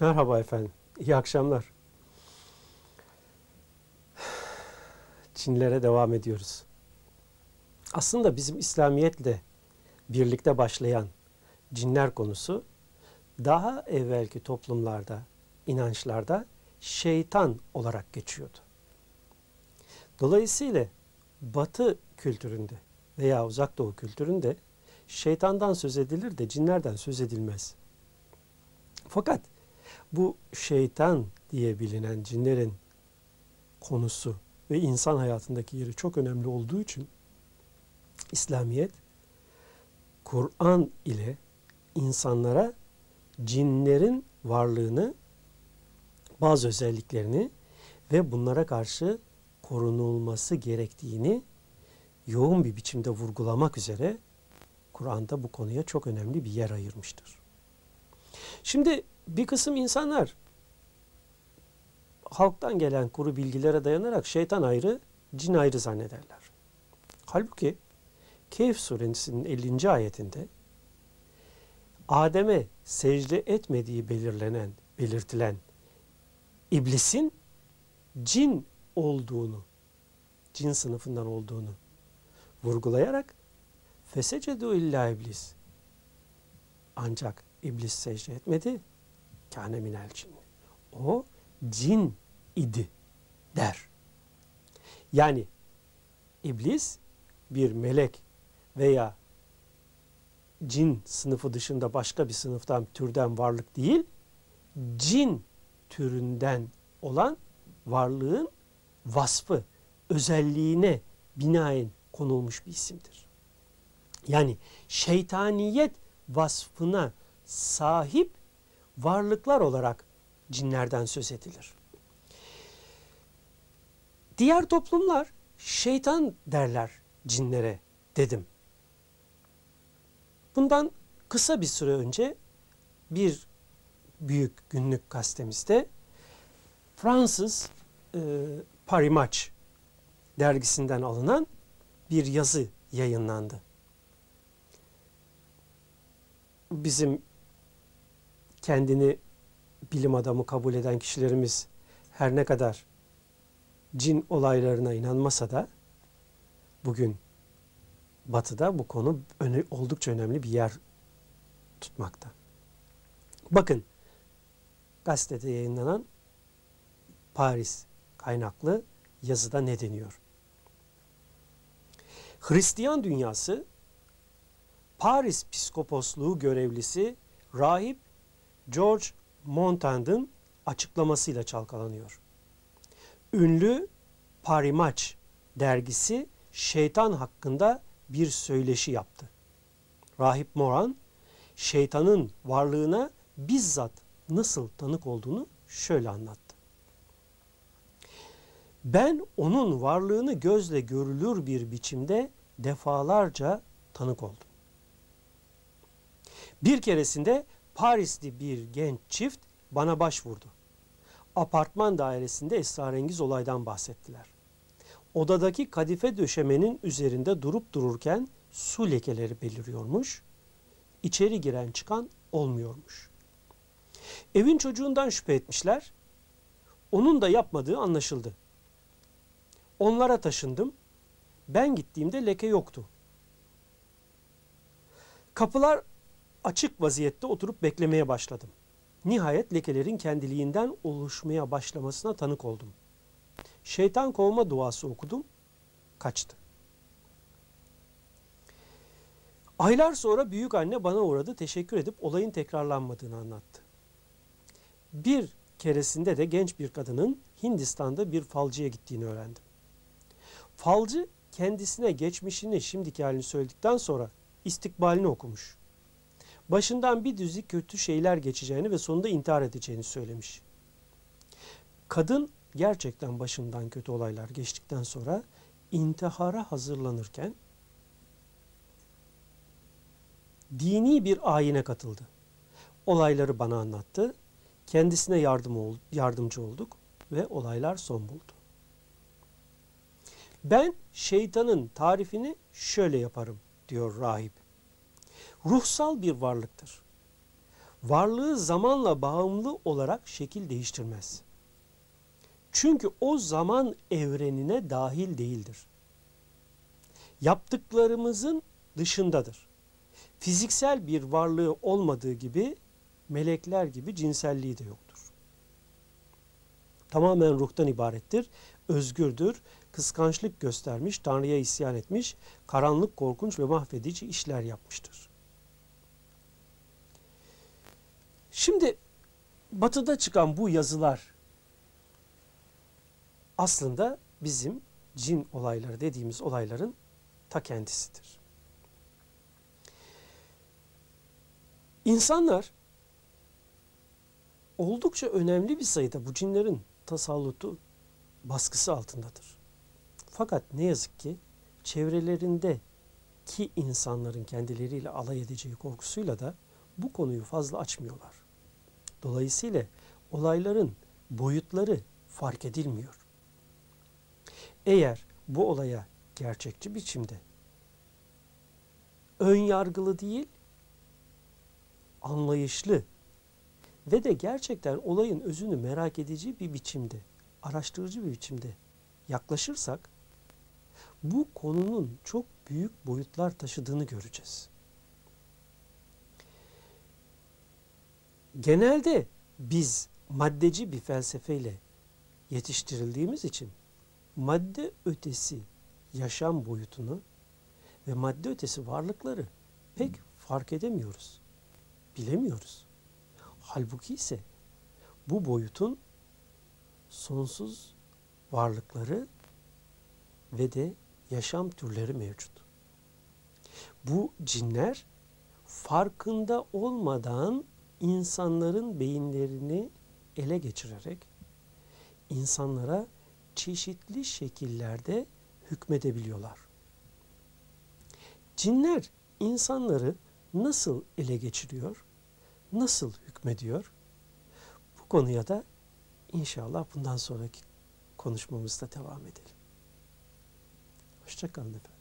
Merhaba efendim. İyi akşamlar. Çinlere devam ediyoruz. Aslında bizim İslamiyetle birlikte başlayan cinler konusu daha evvelki toplumlarda, inançlarda şeytan olarak geçiyordu. Dolayısıyla Batı kültüründe veya Uzak Doğu kültüründe şeytandan söz edilir de cinlerden söz edilmez. Fakat bu şeytan diye bilinen cinlerin konusu ve insan hayatındaki yeri çok önemli olduğu için İslamiyet Kur'an ile insanlara cinlerin varlığını, bazı özelliklerini ve bunlara karşı korunulması gerektiğini yoğun bir biçimde vurgulamak üzere Kur'an'da bu konuya çok önemli bir yer ayırmıştır. Şimdi bir kısım insanlar halktan gelen kuru bilgilere dayanarak şeytan ayrı, cin ayrı zannederler. Halbuki Kehf suresinin 50. ayetinde Adem'e secde etmediği belirlenen, belirtilen iblisin cin olduğunu, cin sınıfından olduğunu vurgulayarak fesecedu illa iblis. Ancak iblis secde etmedi. Kâne minel cin. O cin idi der. Yani iblis bir melek veya cin sınıfı dışında başka bir sınıftan, türden varlık değil, cin türünden olan varlığın vasfı, özelliğine binaen konulmuş bir isimdir. Yani şeytaniyet vasfına sahip varlıklar olarak cinlerden söz edilir. Diğer toplumlar şeytan derler cinlere dedim. Bundan kısa bir süre önce bir büyük günlük gazetemizde Fransız e, Paris Match dergisinden alınan bir yazı yayınlandı. Bizim kendini bilim adamı kabul eden kişilerimiz her ne kadar cin olaylarına inanmasa da bugün batıda bu konu oldukça önemli bir yer tutmakta. Bakın gazetede yayınlanan Paris kaynaklı yazıda ne deniyor? Hristiyan dünyası Paris Piskoposluğu görevlisi rahip George Montand'ın açıklamasıyla çalkalanıyor. Ünlü Parimaç dergisi şeytan hakkında bir söyleşi yaptı. Rahip Moran şeytanın varlığına bizzat nasıl tanık olduğunu şöyle anlattı. Ben onun varlığını gözle görülür bir biçimde defalarca tanık oldum. Bir keresinde Parisli bir genç çift bana başvurdu. Apartman dairesinde esrarengiz olaydan bahsettiler. Odadaki kadife döşemenin üzerinde durup dururken su lekeleri beliriyormuş. İçeri giren çıkan olmuyormuş. Evin çocuğundan şüphe etmişler. Onun da yapmadığı anlaşıldı. Onlara taşındım. Ben gittiğimde leke yoktu. Kapılar açık vaziyette oturup beklemeye başladım. Nihayet lekelerin kendiliğinden oluşmaya başlamasına tanık oldum. Şeytan kovma duası okudum, kaçtı. Aylar sonra büyük anne bana uğradı, teşekkür edip olayın tekrarlanmadığını anlattı. Bir keresinde de genç bir kadının Hindistan'da bir falcıya gittiğini öğrendim. Falcı kendisine geçmişini, şimdiki halini söyledikten sonra istikbalini okumuş başından bir düzi kötü şeyler geçeceğini ve sonunda intihar edeceğini söylemiş. Kadın gerçekten başından kötü olaylar geçtikten sonra intihara hazırlanırken dini bir ayine katıldı. Olayları bana anlattı. Kendisine yardım ol, yardımcı olduk ve olaylar son buldu. Ben şeytanın tarifini şöyle yaparım diyor rahip ruhsal bir varlıktır. varlığı zamanla bağımlı olarak şekil değiştirmez. Çünkü o zaman evrenine dahil değildir. Yaptıklarımızın dışındadır. Fiziksel bir varlığı olmadığı gibi melekler gibi cinselliği de yoktur. Tamamen ruhtan ibarettir, özgürdür, kıskançlık göstermiş, Tanrı'ya isyan etmiş, karanlık, korkunç ve mahvedici işler yapmıştır. Şimdi batıda çıkan bu yazılar aslında bizim cin olayları dediğimiz olayların ta kendisidir. İnsanlar oldukça önemli bir sayıda bu cinlerin tasallutu baskısı altındadır. Fakat ne yazık ki çevrelerinde ki insanların kendileriyle alay edeceği korkusuyla da bu konuyu fazla açmıyorlar. Dolayısıyla olayların boyutları fark edilmiyor. Eğer bu olaya gerçekçi biçimde ön yargılı değil, anlayışlı ve de gerçekten olayın özünü merak edici bir biçimde, araştırıcı bir biçimde yaklaşırsak bu konunun çok büyük boyutlar taşıdığını göreceğiz. Genelde biz maddeci bir felsefeyle yetiştirildiğimiz için madde ötesi yaşam boyutunu ve madde ötesi varlıkları pek fark edemiyoruz. Bilemiyoruz. Halbuki ise bu boyutun sonsuz varlıkları ve de yaşam türleri mevcut. Bu cinler farkında olmadan insanların beyinlerini ele geçirerek insanlara çeşitli şekillerde hükmedebiliyorlar. Cinler insanları nasıl ele geçiriyor? Nasıl hükmediyor? Bu konuya da inşallah bundan sonraki konuşmamızda devam edelim. Hoşçakalın efendim.